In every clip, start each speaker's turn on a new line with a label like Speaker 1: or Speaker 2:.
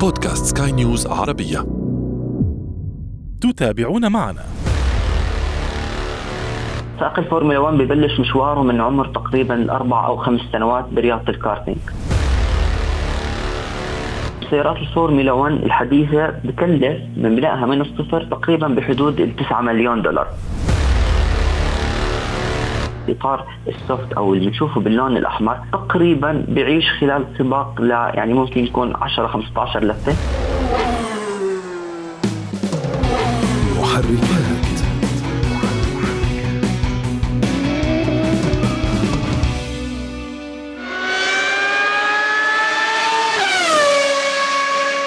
Speaker 1: بودكاست سكاي نيوز عربية.
Speaker 2: تتابعون معنا.
Speaker 3: سائق الفورمولا 1 ببلش مشواره من عمر تقريبا أربع أو خمس سنوات برياضة الكارتينج. سيارات الفورمولا 1 الحديثة بكلف من بنائها من الصفر تقريبا بحدود ال 9 مليون دولار. إطار ال soft أو اللي بنشوفه باللون الأحمر تقريبا بيعيش خلال سباق ل يعني ممكن يكون 10 15
Speaker 1: لفة.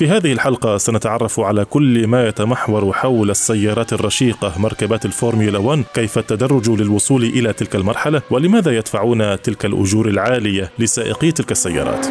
Speaker 2: في هذه الحلقة سنتعرف على كل ما يتمحور حول السيارات الرشيقة مركبات الفورمولا 1 كيف التدرج للوصول إلى تلك المرحلة ولماذا يدفعون تلك الأجور العالية لسائقي تلك السيارات.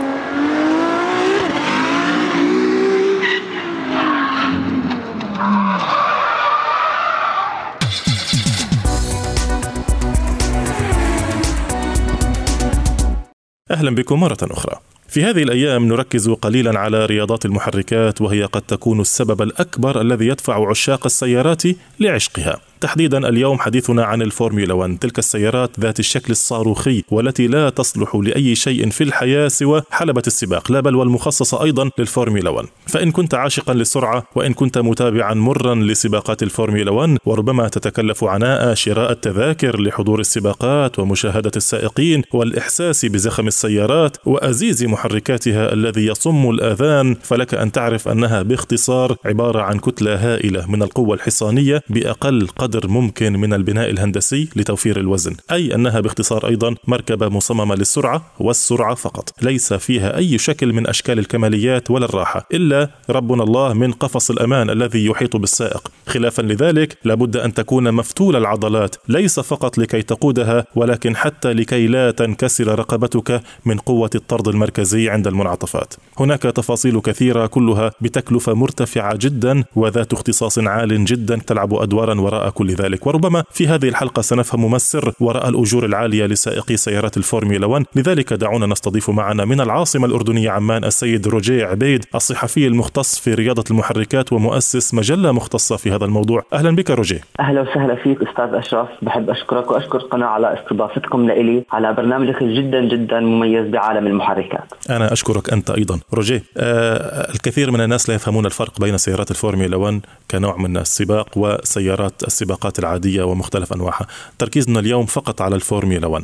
Speaker 2: أهلا بكم مرة أخرى. في هذه الأيام نركز قليلا على رياضات المحركات وهي قد تكون السبب الأكبر الذي يدفع عشاق السيارات لعشقها. تحديدا اليوم حديثنا عن الفورمولا 1 تلك السيارات ذات الشكل الصاروخي والتي لا تصلح لأي شيء في الحياة سوى حلبة السباق لا بل والمخصصة أيضا للفورمولا 1 فإن كنت عاشقا للسرعة وإن كنت متابعا مرا لسباقات الفورمولا 1 وربما تتكلف عناء شراء التذاكر لحضور السباقات ومشاهدة السائقين والإحساس بزخم السيارات وأزيز محركاتها الذي يصم الآذان فلك أن تعرف أنها باختصار عبارة عن كتلة هائلة من القوة الحصانية بأقل قدر قدر ممكن من البناء الهندسي لتوفير الوزن أي أنها باختصار أيضا مركبة مصممة للسرعة والسرعة فقط ليس فيها أي شكل من أشكال الكماليات ولا الراحة إلا ربنا الله من قفص الأمان الذي يحيط بالسائق. خلافا لذلك لابد أن تكون مفتول العضلات ليس فقط لكي تقودها ولكن حتى لكي لا تنكسر رقبتك من قوة الطرد المركزي عند المنعطفات. هناك تفاصيل كثيرة كلها بتكلفة مرتفعة جدا وذات اختصاص عال جدا تلعب أدوارا وراء كل ذلك. وربما في هذه الحلقة سنفهم ما السر وراء الأجور العالية لسائقي سيارات الفورمولا 1 لذلك دعونا نستضيف معنا من العاصمة الأردنية عمان السيد روجيه عبيد الصحفي المختص في رياضة المحركات ومؤسس مجلة مختصة في هذا الموضوع. أهلا بك روجيه
Speaker 3: أهلا وسهلا فيك أستاذ أشرف. بحب أشكرك وأشكر القناة على استضافتكم لإلي على برنامجك جدا جدا مميز بعالم المحركات.
Speaker 2: أنا أشكرك أنت أيضا. روجيه آه الكثير من الناس لا يفهمون الفرق بين سيارات الفورمولا 1 كنوع من السباق وسيارات السباقات العادية ومختلف أنواعها. تركيزنا اليوم فقط على الفورمولا 1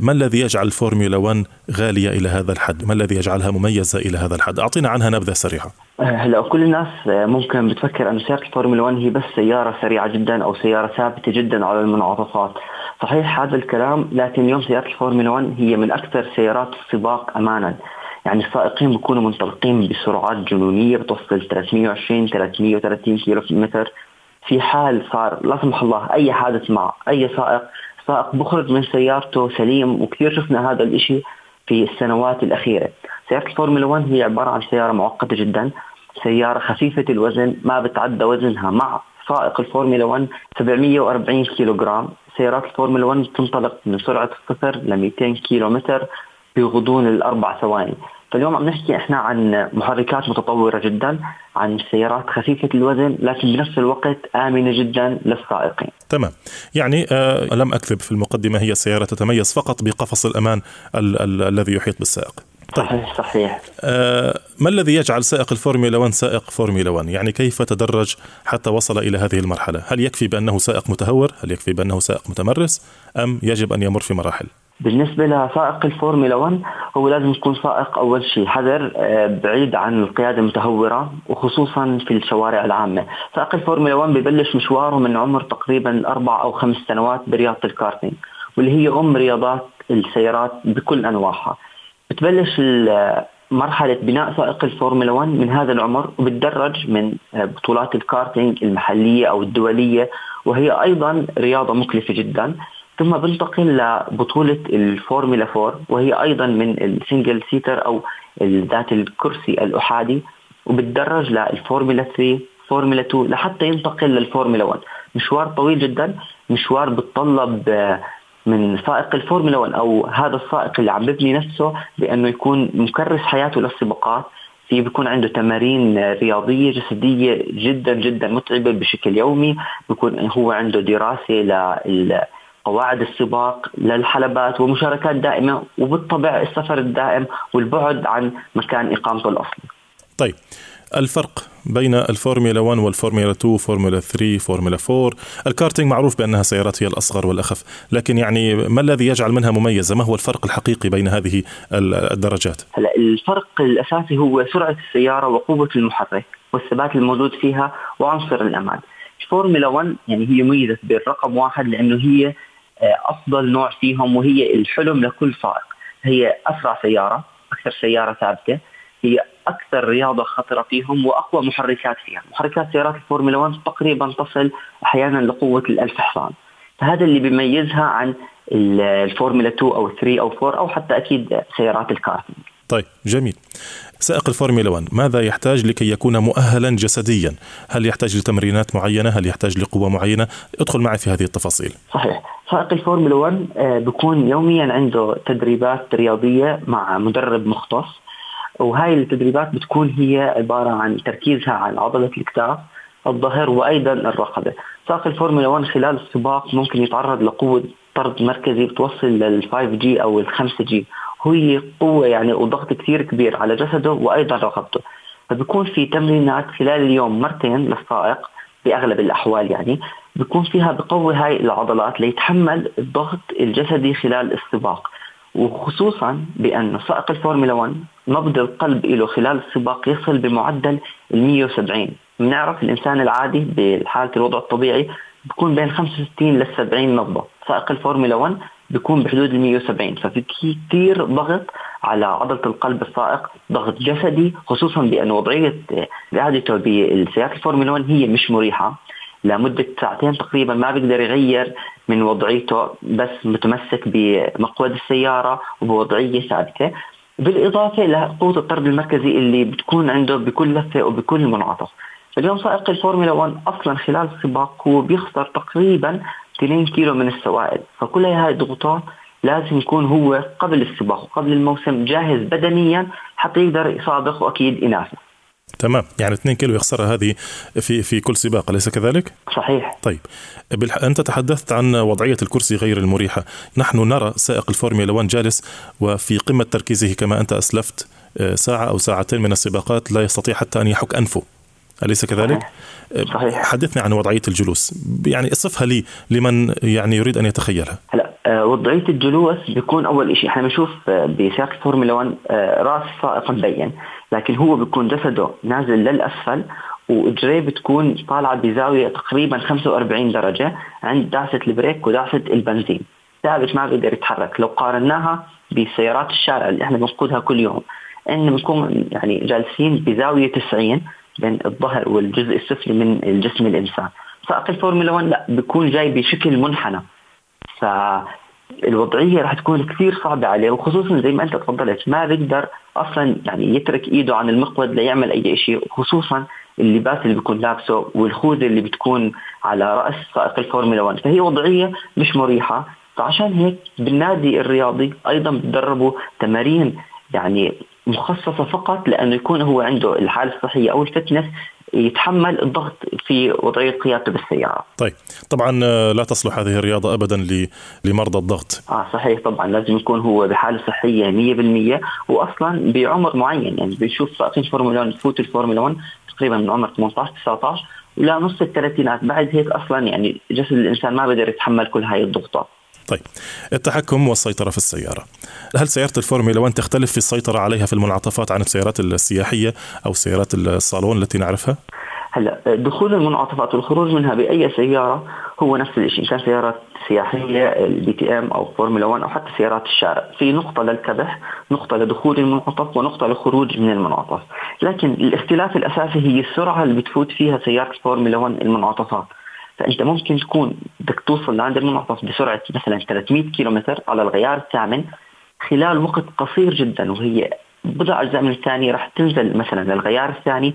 Speaker 2: ما الذي يجعل الفورمولا 1 غالية إلى هذا الحد؟ ما الذي يجعلها مميزة إلى هذا الحد؟ أعطينا عنها نبذة سريعة.
Speaker 3: هلا كل الناس ممكن بتفكر أن سيارة الفورمولا 1 هي بس سيارة سريعة جدا أو سيارة ثابتة جدا على المنعطفات. صحيح هذا الكلام لكن اليوم سيارة الفورمولا 1 هي من أكثر سيارات السباق أمانا. يعني السائقين بيكونوا منطلقين بسرعات جنونية بتوصل 320 330 كيلو متر في حال صار لا سمح الله أي حادث مع أي سائق سائق بخرج من سيارته سليم وكثير شفنا هذا الشيء في السنوات الأخيرة. سيارة الفورمولا 1 هي عبارة عن سيارة معقدة جدا سيارة خفيفة الوزن ما بتعدى وزنها مع سائق الفورمولا 1 740 كيلو جرام سيارات الفورمولا 1 تنطلق من سرعه الصفر ل 200 كيلو متر بغضون الأربع ثواني. فاليوم عم نحكي إحنا عن محركات متطورة جدا عن سيارات خفيفة الوزن لكن بنفس الوقت آمنة جدا للسائقين.
Speaker 2: تمام، يعني آه لم أكذب في المقدمة هي سياره تتميز فقط بقفص الأمان ال- ال- الذي يحيط بالسائق.
Speaker 3: طيب. صحيح صحيح.
Speaker 2: آه ما الذي يجعل سائق الفورمولا 1 سائق فورمولا 1 يعني كيف تدرج حتى وصل إلى هذه المرحلة؟ هل يكفي بأنه سائق متهور؟ هل يكفي بأنه سائق متمرس؟ أم يجب أن يمر في مراحل؟
Speaker 3: بالنسبة لسائق الفورمولا 1 هو لازم يكون سائق أول شيء حذر بعيد عن القيادة المتهورة وخصوصا في الشوارع العامة. سائق الفورمولا 1 ببلش مشواره من عمر تقريبا أربع أو خمس سنوات برياضة الكارتينج واللي هي أم رياضات السيارات بكل أنواعها. بتبلش مرحلة بناء سائق الفورمولا 1 من هذا العمر وبتدرج من بطولات الكارتينج المحلية أو الدولية وهي أيضا رياضة مكلفة جدا. ثم بنتقل لبطولة الفورمولا 4 وهي أيضا من ال single seater أو ذات الكرسي الأحادي وبتدرج للفورمولا 3 فورمولا 2 لحتى ينتقل للفورمولا 1 مشوار طويل جدا مشوار بتطلب آه، من سائق الفورمولا 1 أو هذا السائق اللي عم ببني نفسه بأنه يكون مكرس حياته للسباقات. في بيكون عنده تمارين رياضية جسدية جدا جدا متعبة بشكل يومي. بيكون هو عنده دراسة لل قواعد السباق للحلبات ومشاركات دائمة وبالطبع السفر الدائم والبعد عن مكان إقامته الأصلي.
Speaker 2: طيب الفرق بين الفورمولا 1 والفورمولا 2 فورمولا 3 فورمولا 4 الكارتينج معروف بأنها سيارات هي الأصغر والأخف لكن يعني ما الذي يجعل منها مميزة؟ ما هو الفرق الحقيقي بين هذه الدرجات؟
Speaker 3: هلا الفرق الأساسي هو سرعة السيارة وقوة المحرك والثبات الموجود فيها وعنصر الأمان. الفورمولا 1 يعني هي ميزة بالرقم واحد لأنه هي آه، أفضل نوع فيهم وهي الحلم لكل سائق هي أسرع سيارة أكثر سيارة ثابتة هي أكثر رياضة خطرة فيهم وأقوى محركات فيها، محركات سيارات الفورمولا 1 تقريبا تصل أحيانا لقوة ال1000 حصان. فهذا اللي بيميزها عن الفورمولا 2 أو 3 أو 4 أو حتى أكيد سيارات الكارتينج.
Speaker 2: طيب جميل. سائق الفورمولا 1 ماذا يحتاج لكي يكون مؤهلا جسديا؟ هل يحتاج لتمرينات معينة؟ هل يحتاج لقوة معينة؟ ادخل معي في هذه التفاصيل.
Speaker 3: صحيح، سائق الفورمولا 1 آه، بيكون يوميا عنده تدريبات رياضية مع مدرب مختص وهاي التدريبات بتكون هي عبارة عن تركيزها على عضلة الكتاف الظهر وأيضا الرقبة، سائق الفورمولا 1 خلال السباق ممكن يتعرض لقوة طرد مركزي بتوصل لل 5 جي أو ال 5 جي، وهي قوة يعني وضغط كثير كبير على جسده وأيضا رقبته. فبكون في تمرينات خلال اليوم مرتين للسائق بأغلب الأحوال يعني. بكون فيها بقوي هاي العضلات ليتحمل الضغط الجسدي خلال السباق. وخصوصا بأن سائق الفورمولا 1 نبض القلب له خلال السباق يصل بمعدل ال 170 بنعرف الإنسان العادي بحالة الوضع الطبيعي بيكون بين 65 ل 70 نبضة. سائق الفورمولا 1 بيكون بحدود ال 170 ففي كثير ضغط على عضلة القلب السائق ضغط جسدي خصوصا بأن وضعية قعدته بالسيارات الفورمولا 1 هي مش مريحة. لمدة ساعتين تقريبا ما بيقدر يغير من وضعيته بس متمسك بمقود السيارة وبوضعية ثابتة. بالإضافة لقوة الطرد المركزي اللي بتكون عنده بكل لفة وبكل منعطف. اليوم سائق الفورمولا 1 أصلا خلال السباق هو بيخسر تقريبا 2 كيلو من السوائل فكل هاي الضغوطات لازم يكون هو قبل السباق وقبل الموسم جاهز بدنيا حتى يقدر يسابق وأكيد ينافس
Speaker 2: تمام يعني 2 كيلو يخسرها هذه في في كل سباق أليس كذلك؟
Speaker 3: صحيح
Speaker 2: طيب بالح... أنت تحدثت عن وضعية الكرسي غير المريحة، نحن نرى سائق الفورمولا 1 جالس وفي قمة تركيزه كما أنت أسلفت آه، ساعة أو ساعتين من السباقات لا يستطيع حتى أن يحك أنفه. أليس كذلك؟
Speaker 3: صحيح. صحيح.
Speaker 2: حدثني عن وضعية الجلوس، يعني اصفها لي لمن يعني يريد أن يتخيلها.
Speaker 3: هلا آه، وضعية الجلوس بيكون أول شيء إحنا بنشوف آه، بسباق الفورمولا 1 راس السائق مبين، لكن هو بيكون جسده نازل للأسفل وإجريه بتكون طالعة بزاوية تقريبا 45 درجة عند دعسة ال brake ودعسة البنزين. ثابت ما بيقدر يتحرك. لو قارناها بسيارات الشارع اللي إحنا بنقودها كل يوم. إن بنكون يعني جالسين بزاوية 90 بين الظهر والجزء السفلي من الجسم الإنسان. سائق الفورمولا 1 لا بيكون جاي بشكل منحنى. ف الوضعيه راح تكون كثير صعبة عليه وخصوصا زي ما أنت تفضلت ما بيقدر أصلا يعني يترك إيده عن المقود ليعمل أي شيء خصوصا اللباس اللي بيكون لابسه والخوذة اللي بتكون على رأس سائق الفورمولا 1 فهي وضعية مش مريحة. فعشان هيك بالنادي الرياضي أيضا بتدربوا تمارين يعني مخصصة فقط لأنه يكون هو عنده الحالة الصحية أو ال fitness يتحمل الضغط في وضعية قيادته بالسيارة.
Speaker 2: طيب، طبعا آه، لا تصلح هذه الرياضة ابدا لمرضى الضغط.
Speaker 3: آه صحيح طبعا لازم يكون هو بحالة صحية 100% واصلا بعمر معين يعني بنشوف سائقين فورمولا 1 تفوت الفورمولا 1 تقريبا من عمر 18 19 ولا نص الثلاثينات بعد هيك أصلا يعني جسد الإنسان ما بقدر يتحمل كل هاي الضغوطات.
Speaker 2: طيب التحكم والسيطرة في السيارة. هل سيارة الفورمولا 1 تختلف في السيطرة عليها في المنعطفات عن السيارات السياحية أو سيارات الصالون التي نعرفها؟
Speaker 3: هلا دخول المنعطفات والخروج منها بأي سيارة هو نفس الشيء كان سيارات سياحية ال DTM أو فورمولا 1 أو حتى سيارات الشارع. في نقطة للكبح نقطة لدخول المنعطف ونقطة للخروج من المنعطف. لكن الاختلاف الأساسي هي السرعة اللي بتفوت فيها سيارة الفورمولا 1 المنعطفات. فانت ممكن تكون بدك توصل لعند المنعطف بسرعة مثلا 300 كيلومتر على الغيار الثامن خلال وقت قصير جدا وهي بضع اجزاء من الثانية راح تنزل مثلا للغيار الثاني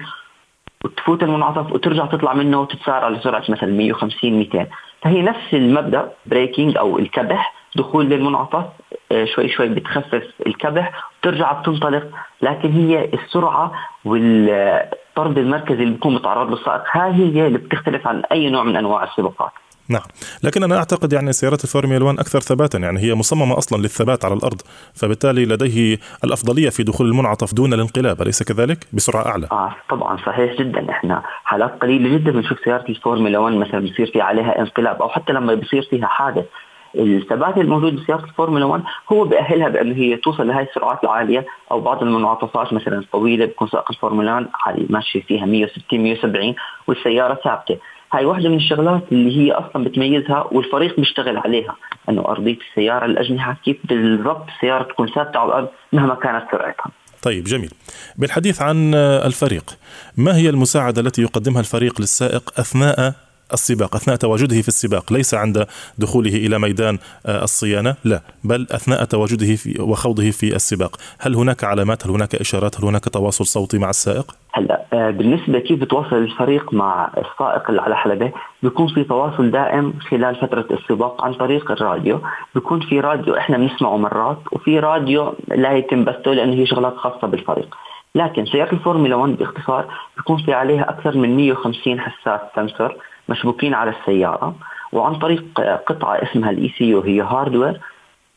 Speaker 3: وتفوت المنعطف وترجع تطلع منه وتتسارع لسرعة مثلا 150 200 فهي نفس المبدأ braking أو الكبح دخول للمنعطف آه، شوي شوي بتخفف الكبح وترجع بتنطلق لكن هي السرعة والطرد المركزي اللي بيكون متعرض للسائق هاي هي اللي بتختلف عن أي نوع من أنواع السباقات.
Speaker 2: نعم. لكن أنا أعتقد يعني سيارات الفورمولا 1 أكثر ثباتا يعني هي مصممة أصلا للثبات على الأرض فبالتالي لديه الأفضلية في دخول المنعطف دون الانقلاب أليس كذلك؟ بسرعة أعلى.
Speaker 3: آه طبعا صحيح جدا. إحنا حالات قليلة جدا بنشوف سيارة الفورمولا 1 مثلا بيصير في عليها انقلاب أو حتى لما بيصير فيها حادث الثبات الموجود بسياره الفورمولا 1 هو بيأهلها بانه هي توصل لهي السرعات العالية أو بعض المنعطفات مثلا الطويلة بيكون سائق الفورمولا 1 ماشي فيها 160 170 والسيارة ثابتة. هاي واحدة من الشغلات اللي هي أصلا بتميزها والفريق بيشتغل عليها أنه أرضية السيارة الأجنحة كيف بالضبط السيارة تكون ثابتة على الأرض مهما كانت سرعتها.
Speaker 2: طيب جميل. بالحديث عن الفريق ما هي المساعدة التي يقدمها الفريق للسائق أثناء السباق أثناء تواجده في السباق ليس عند دخوله إلى ميدان آه، الصيانة؟ لا بل أثناء تواجده في وخوضه في السباق. هل هناك علامات؟ هل هناك إشارات؟ هل هناك تواصل صوتي مع السائق؟
Speaker 3: هلا آه، بالنسبة كيف بتواصل الفريق مع السائق اللي على حلبة؟ بيكون في تواصل دائم خلال فترة السباق عن طريق الراديو. بيكون في راديو إحنا بنسمعه مرات وفي راديو لا يتم بثه لأنه هي شغلات خاصة بالفريق. لكن سيارة الفورمولا 1 باختصار بيكون في عليها أكثر من 150 حساس sensor مشبوكين على السيارة وعن طريق قطعة اسمها ال ECU هي hardware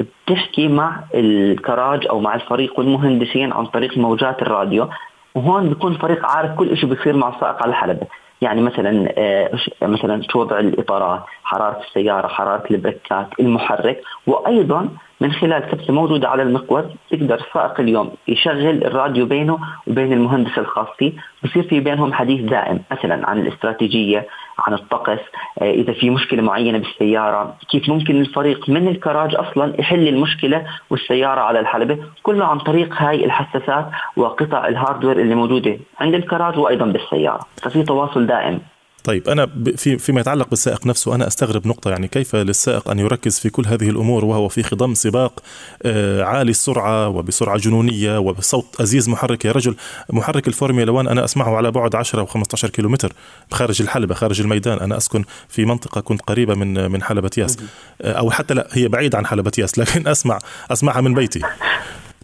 Speaker 3: بتحكي مع الكراج أو مع الفريق والمهندسين عن طريق موجات الراديو وهون بيكون الفريق عارف كل شيء بيصير مع السائق على الحلبة يعني مثلا آه، مثلا شو وضع الإطارات حرارة السيارة حرارة البريكات المحرك وأيضا من خلال كبسه موجودة على المقود يقدر السائق اليوم يشغل الراديو بينه وبين المهندس الخاص فيه بصير في بينهم حديث دائم مثلا عن الاستراتيجية عن الطقس آه، إذا في مشكلة معينة بالسيارة كيف ممكن الفريق من الكراج أصلا يحل المشكلة والسيارة على الحلبة كله عن طريق هاي الحساسات وقطع ال hardware اللي موجودة عند الكراج وأيضا بالسيارة. ففي تواصل دائم.
Speaker 2: طيب أنا في فيما يتعلق بالسائق نفسه أنا أستغرب نقطة يعني كيف للسائق أن يركز في كل هذه الأمور وهو في خضم سباق آه، عالي السرعة وبسرعة جنونية وبصوت أزيز محرك يا رجل. محرك الفورمولا 1 أنا أسمعه على بعد 10 و15 كيلومتر خارج الحلبة خارج الميدان. أنا أسكن في منطقة كنت قريبة من من حلبة ياس. آه، أو حتى لا هي بعيدة عن حلبة ياس لكن أسمع أسمعها من بيتي.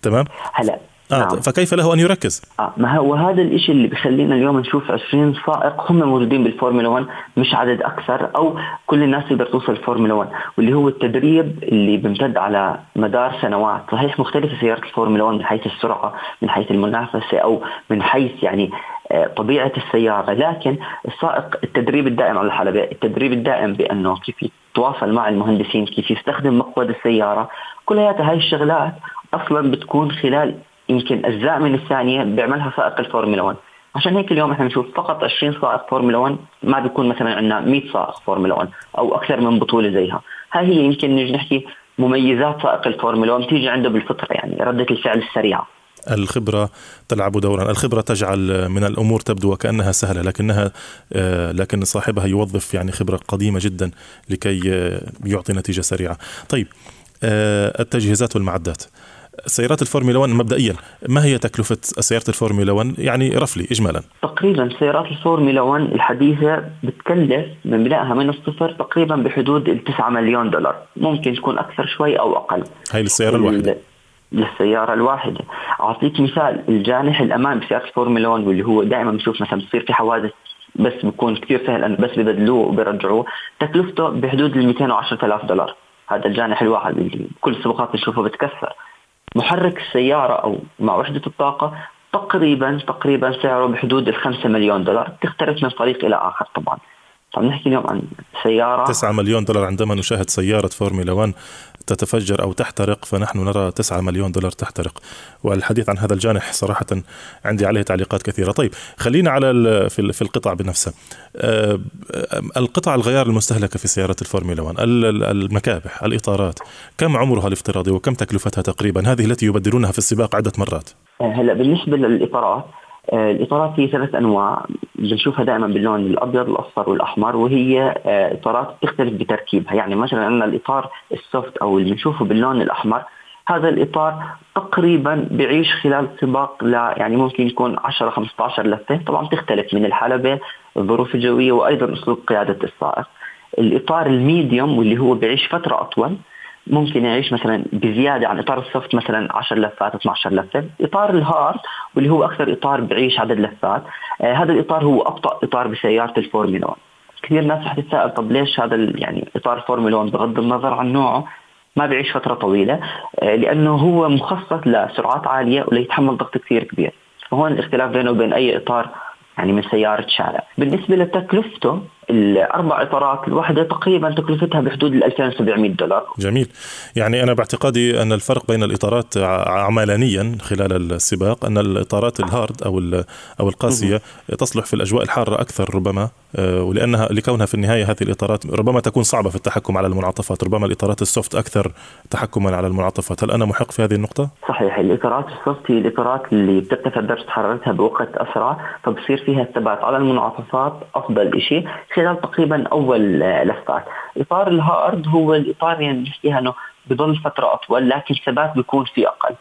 Speaker 2: تمام؟
Speaker 3: هلا
Speaker 2: آه نعم. فكيف له أن يركز؟
Speaker 3: آه ما هو هذا الشيء اللي بخلينا اليوم نشوف 20 سائق هم موجودين بالفورمولا 1 مش عدد أكثر أو كل الناس تقدر توصل الفورمولا 1 واللي هو التدريب اللي بيمتد على مدار سنوات صحيح مختلفة سيارة الفورمولا 1 من حيث السرعة من حيث المنافسة أو من حيث يعني آه، طبيعة السيارة لكن السائق التدريب الدائم على الحلبة التدريب الدائم بأنه كيف يتواصل مع المهندسين كيف يستخدم مقود السيارة كلياتها هاي الشغلات أصلا بتكون خلال يمكن أجزاء من الثانية بيعملها سائق الفورمولا 1 عشان هيك اليوم إحنا بنشوف فقط 20 سائق فورمولا 1 ما بيكون مثلا عندنا 100 سائق فورمولا 1 أو أكثر من بطولة زيها. هاي هي يمكن نجي نحكي مميزات سائق الفورمولا 1 بتيجي عنده بالفطرة يعني ردة الفعل السريعة.
Speaker 2: الخبرة تلعب دورا. الخبرة تجعل من الأمور تبدو وكأنها سهلة لكنها آه، لكن صاحبها يوظف يعني خبرة قديمة جدا لكي آه، يعطي نتيجة سريعة. طيب آه، التجهيزات والمعدات. سيارات الفورمولا 1 مبدئيا ما هي تكلفة سيارة الفورمولا 1 يعني roughly إجمالا.
Speaker 3: تقريبا سيارات الفورمولا 1 الحديثة بتكلف من بنائها من الصفر تقريبا بحدود ال 9 مليون دولار. ممكن تكون أكثر شوي أو أقل.
Speaker 2: هاي للسيارة الواحدة.
Speaker 3: للسيارة الواحدة. أعطيك مثال الجناح الأمامي بسيارة الفورمولا 1 واللي هو دائما بنشوف مثلا بصير في حوادث بس بيكون كثير سهل انه بس ببدلوه وبيرجعوه تكلفته بحدود ال 210000 دولار. هذا الجانح الواحد اللي كل السباقات بنشوفه بتكسر. محرك السيارة أو مع وحدة الطاقة تقريبا تقريبا سعره بحدود ال 5 مليون دولار. تختلف من طريق إلى آخر طبعا. عم نحكي اليوم عن سيارة.
Speaker 2: 9 مليون دولار عندما نشاهد سيارة فورمولا 1 تتفجر أو تحترق فنحن نرى 9 مليون دولار تحترق. والحديث عن هذا الجانح صراحة عندي عليه تعليقات كثيرة. طيب خلينا على في القطع بنفسها آه، القطع الغيار المستهلكة في سيارات الفورمولا 1 المكابح الإطارات كم عمرها الافتراضي وكم تكلفتها تقريبا؟ هذه التي يبدلونها في السباق عدة مرات.
Speaker 3: هلا بالنسبة للإطارات آه، الإطارات هي ثلاث أنواع. بنشوفها دائما باللون الأبيض الأصفر والأحمر وهي آه، إطارات تختلف بتركيبها. يعني مثلا عندنا الإطار ال soft أو اللي بنشوفه باللون الأحمر هذا الإطار تقريبا بيعيش خلال سباق ل يعني ممكن يكون 10 15 لفه طبعا تختلف من الحلبه الظروف الجوية وأيضا أسلوب قيادة السائق الإطار ال medium واللي هو بيعيش فترة أطول ممكن يعيش مثلا بزيادة عن إطار ال soft مثلا 10 لفات 12 لفة، إطار ال hard واللي هو أكثر إطار بعيش عدد لفات، آه هذا الإطار هو أبطأ إطار بسيارة الفورمولا 1. كثير ناس رح تتساءل طب ليش هذا يعني إطار الفورمولا 1 بغض النظر عن نوعه ما بيعيش فترة طويلة آه لأنه هو مخصص لسرعات عالية وليتحمل ضغط كثير كبير. فهون الاختلاف بينه وبين أي إطار يعني من سيارة شارع بالنسبة لتكلفته الأربع إطارات الواحدة تقريبا تكلفتها بحدود ال 2700 دولار.
Speaker 2: جميل. يعني أنا باعتقادي أن الفرق بين الإطارات عملانيا خلال السباق أن الإطارات ال hard أو أو القاسية تصلح في الأجواء الحارة أكثر ربما آه، ولأنها لكونها في النهاية هذه الإطارات ربما تكون صعبة في التحكم على المنعطفات ربما الإطارات ال soft أكثر تحكما على المنعطفات. هل أنا محق في هذه النقطة؟
Speaker 3: صحيح. الإطارات ال soft هي الإطارات اللي بترتفع درجة حرارتها بوقت أسرع فبصير فيها الثبات على المنعطفات أفضل شيء خلال تقريبا أول لفات إطار ال hard هو الإطار يعني بنحكيها إنه بضل فترة أطول لكن الثبات بيكون فيه أقل.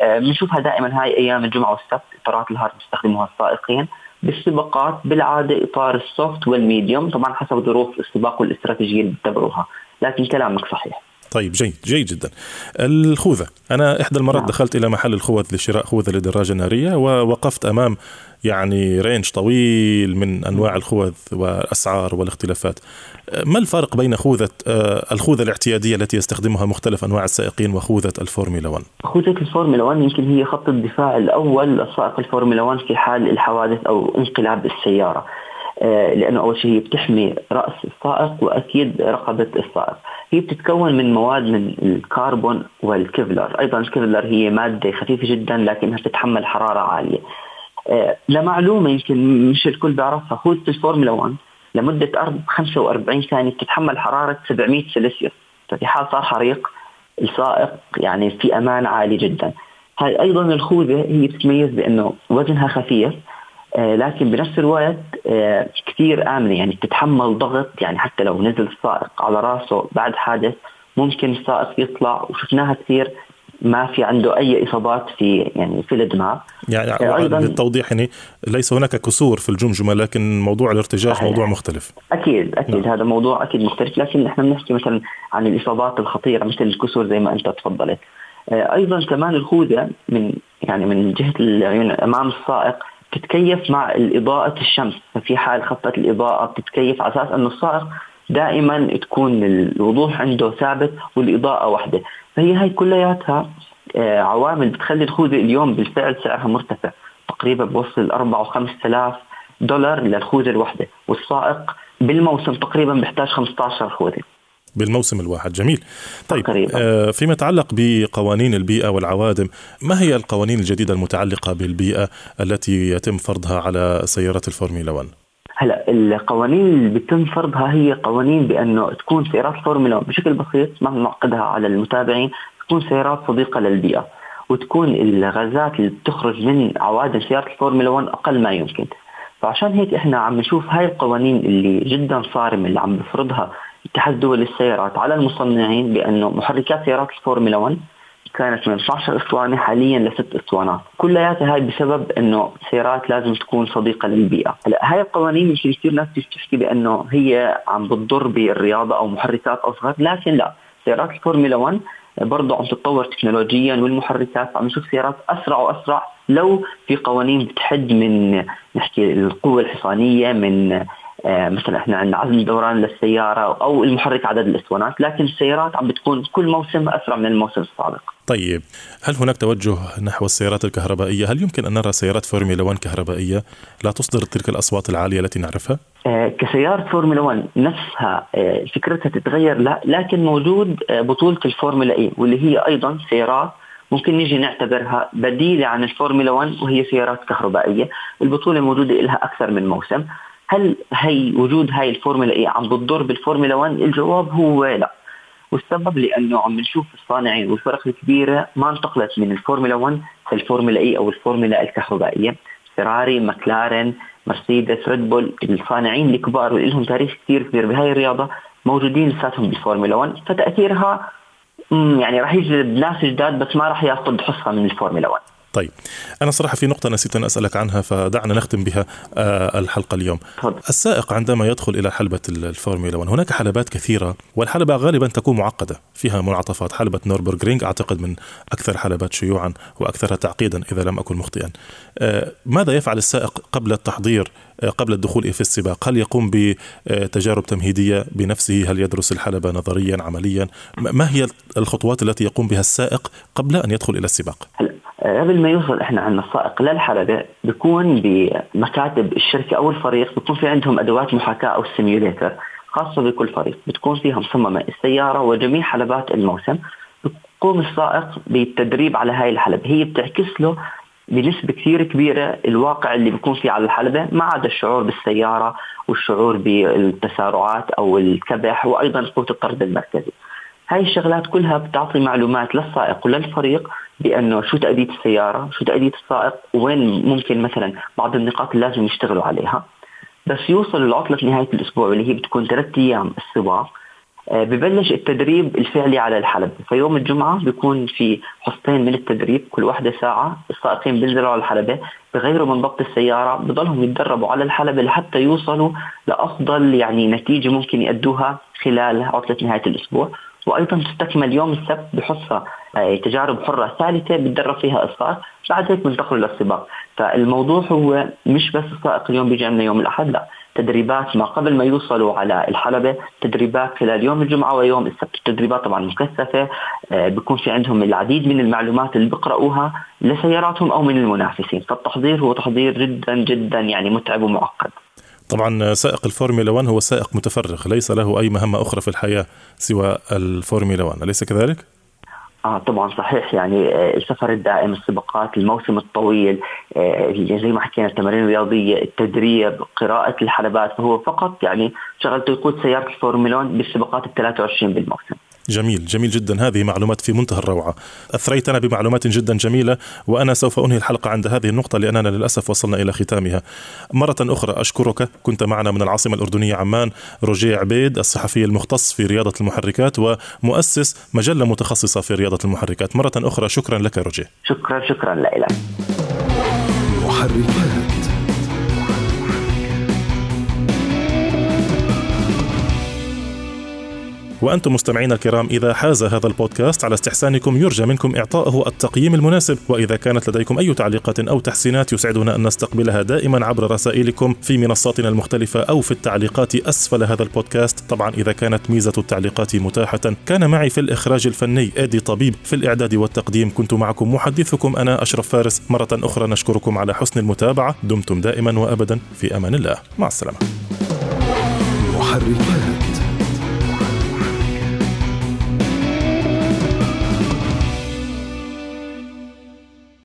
Speaker 3: آه، بنشوفها دائما هاي أيام الجمعة والسبت إطارات ال hard بيستخدموها السائقين. بالسباقات بالعادة إطار ال soft وال medium طبعا حسب ظروف السباق والاستراتيجية اللي بتتبعوها لكن كلامك صحيح.
Speaker 2: طيب جيد جيد جدا. الخوذة. أنا إحدى المرات نعم. دخلت إلى محل الخوذ لشراء خوذة للدراجة النارية ووقفت أمام يعني range طويل من أنواع الخوذ والأسعار والاختلافات. ما الفرق بين خوذة آه، الخوذة الاعتيادية التي يستخدمها مختلف أنواع السائقين وخوذة الفورمولا 1
Speaker 3: خوذة الفورمولا 1 يمكن هي خط الدفاع الأول لسائق الفورمولا 1 في حال الحوادث أو انقلاب السيارة. لأنه أول شيء هي بتحمي رأس السائق وأكيد رقبة السائق. هي بتتكون من مواد من الكربون والكيفلر. أيضا الكيفلر هي مادة خفيفة جدا لكنها تتحمل حرارة عالية. آه، لمعلومه يمكن مش الكل بيعرفها. خوذه الفورمولا 1 لمدة 45 ثانية بتتحمل حرارة 700 سلسيوس. ففي حال صار حريق السائق يعني في أمان عالي جدا. هاي أيضا الخوذة هي بتتميز بأنه وزنها خفيف آه، لكن بنفس الوقت آه، كثير آمنة. يعني بتتحمل ضغط. يعني حتى لو نزل السائق على راسه بعد حادث ممكن السائق يطلع وشفناها كثير ما في عنده أي إصابات في يعني في الدماغ
Speaker 2: يعني آه، أيضا للتوضيح يعني ليس هناك كسور في الجمجمة لكن موضوع الارتجاج صحيح. موضوع مختلف.
Speaker 3: أكيد أكيد. نعم. هذا موضوع أكيد مختلف. لكن نحن بنحكي مثلا عن الإصابات الخطيرة مثل الكسور زي ما أنت تفضلت. أيضا كمان الخوذة من يعني من جهة العيون أمام السائق تتكيف مع الإضاءة الشمس. ففي حال خفت الإضاءة بتتكيف على أساس أنه السائق دائما تكون الوضوح عنده ثابت والإضاءة واحدة. فهي هاي كلياتها آه، عوامل بتخلي الخوذة اليوم بالفعل سعرها مرتفع. تقريبا بوصل 4 و 5000 دولار للخوذة الواحدة والسائق بالموسم تقريبا بيحتاج 15 خوذة.
Speaker 2: بالموسم الواحد. جميل. طيب آه فيما يتعلق بقوانين البيئة والعوادم ما هي القوانين الجديدة المتعلقة بالبيئة التي يتم فرضها على سيارات الفورمولا 1
Speaker 3: هلا القوانين اللي بيتم فرضها هي قوانين بأنه تكون سيارات الفورمولا بشكل بسيط ما نعقدها على المتابعين تكون سيارات صديقة للبيئة وتكون الغازات اللي بتخرج من عوادم سيارة الفورمولا 1 أقل ما يمكن. فعشان هيك إحنا عم نشوف هاي القوانين اللي جدا صارمة اللي عم بفرضها اتحاد دول السيارات على المصنعين بأنه محركات سيارات الفورمولا 1 كانت من 12 أسطوانة حاليا لست أسطوانات، كلياتها هاي بسبب أنه سيارات لازم تكون صديقة للبيئة، هلا هاي القوانين يمكن كثير ناس بتحكي بأنه هي عم بتضر بالرياضة أو محركات أصغر، لكن لا، سيارات الفورمولا 1 برضه عم تتطور تكنولوجيا والمحركات عم نشوف سيارات أسرع وأسرع لو في قوانين بتحد من نحكي القوة الحصانية من مثلا إحنا عندنا عزم دوران للسيارة أو المحرك عدد الإسطوانات لكن السيارات عم بتكون كل موسم أسرع من الموسم السابق.
Speaker 2: طيب هل هناك توجه نحو السيارات الكهربائية؟ هل يمكن أن نرى سيارات فورمولا 1 كهربائية لا تصدر تلك الأصوات العالية التي نعرفها؟
Speaker 3: آه، كسيارة فورمولا 1 نفسها آه، فكرتها تتغير لا لكن موجود بطولة الفورمولا E واللي هي أيضا سيارات ممكن نيجي نعتبرها بديلة عن الفورمولا 1 وهي سيارات كهربائية. البطولة موجودة لها أكثر من موسم. هل هي وجود هاي الفورمولا E عم بتضر بالفورمولا 1 الجواب هو لا. والسبب لأنه عم نشوف الصانعين والفرق الكبيرة ما انتقلت من الفورمولا 1 للفورمولا E أو الفورمولا الكهربائية. فيراري ماكلارين مرسيدس ريد بول الصانعين الكبار واللي لهم تاريخ كثير كبير بهاي الرياضة موجودين لساتهم بالفورمولا 1 فتأثيرها يعني راح يجذب ناس جداد بس ما راح يأخذ حصة من الفورمولا 1
Speaker 2: طيب أنا صراحة في نقطة نسيت أن أسألك عنها فدعنا نختم بها آه، الحلقة اليوم.
Speaker 3: فضل.
Speaker 2: السائق عندما يدخل إلى حلبة الفورمولا 1 هناك حلبات كثيرة والحلبة غالبا تكون معقدة فيها منعطفات. حلبة نوربرغرينغ أعتقد من أكثر الحلبات شيوعا وأكثرها تعقيدا إذا لم أكن مخطئا. آه، ماذا يفعل السائق قبل التحضير آه، قبل الدخول في السباق؟ هل يقوم بتجارب تمهيدية بنفسه؟ هل يدرس الحلبة نظريا عمليا؟ ما هي الخطوات التي يقوم بها السائق قبل أن يدخل إلى السباق؟
Speaker 3: قبل ما يوصل إحنا عندنا السائق للحلبة بيكون بمكاتب الشركة أو الفريق بيكون في عندهم أدوات محاكاة أو سيميوليتر خاصة بكل فريق بتكون فيها مصممة السيارة وجميع حلبات الموسم بيقوم السائق بالتدريب على هاي الحلبة هي بتعكس له بنسبة كثير كبيرة الواقع اللي بيكون فيه على الحلبة ما عدا الشعور بالسيارة والشعور بالتسارعات أو الكبح وأيضا قوة الطرد المركزي. هاي الشغلات كلها بتعطي معلومات للسائق وللفريق بأنه شو تأدية السيارة، شو تأدية السائق، وين ممكن مثلا بعض النقاط اللي لازم يشتغلوا عليها. بس يوصلوا لعطله نهاية الأسبوع اللي هي بتكون ثلاث أيام السباق آه، ببلش التدريب الفعلي على الحلبة فيوم الجمعة بيكون في حصتين من التدريب. كل واحدة ساعة السائقين بينزلوا على الحلبة بغيروا من ضبط السيارة بضلهم يتدربوا على الحلبة لحتى يوصلوا لأفضل يعني نتيجة ممكن يأدوها خلال عطلة نهاية الأسبوع. وأيضا تستكمل يوم السبت بحصة آه، تجارب حرة ثالثة بتدرب فيها السائق بعد هيك بنتقلوا للسباق فالموضوع هو مش بس السائق اليوم بيجي عندنا يوم الأحد لا. تدريبات ما قبل ما يوصلوا على الحلبة تدريبات خلال يوم الجمعة ويوم السبت. التدريبات طبعا مكثفة آه، بيكون في عندهم العديد من المعلومات اللي بيقرأوها لسياراتهم أو من المنافسين. فالتحضير هو تحضير جدا جدا يعني متعب ومعقد.
Speaker 2: طبعا سائق الفورمولا 1 هو سائق متفرغ ليس له أي مهمة أخرى في الحياة سوى الفورمولا 1 أليس كذلك؟
Speaker 3: آه طبعا صحيح يعني آه، السفر الدائم السباقات الموسم الطويل آه، زي ما حكينا التمارين الرياضية التدريب قراءة الحلبات فهو فقط يعني شغلته يقود سيارة الفورمولا 1 بالسباقات ال 23 بالموسم
Speaker 2: جميل جميل جدا. هذه معلومات في منتهى الروعة. أثريتنا بمعلومات جدا جميلة وأنا سوف أنهي الحلقة عند هذه النقطة لأننا للأسف وصلنا إلى ختامها. مرة أخرى أشكرك. كنت معنا من العاصمة الأردنية عمان روجيه عبيد الصحفي المختص في رياضة المحركات ومؤسس مجلة متخصصة في رياضة المحركات. مرة أخرى شكرا لك روجيه.
Speaker 3: شكرا شكرا. لك
Speaker 1: محركات
Speaker 2: وأنتم مستمعينا الكرام إذا حاز هذا البودكاست على استحسانكم يرجى منكم إعطائه التقييم المناسب. وإذا كانت لديكم أي تعليقات أو تحسينات يسعدنا أن نستقبلها دائما عبر رسائلكم في منصاتنا المختلفة أو في التعليقات أسفل هذا البودكاست. طبعا إذا كانت ميزة التعليقات متاحة كان معي في الإخراج الفني إيدي طبيب في الإعداد والتقديم. كنت معكم محدثكم أنا أشرف فارس. مرة أخرى نشكركم على حسن المتابعة. دمتم دائما وأبدا. في أمان الله. مع السلامة.
Speaker 1: محركات.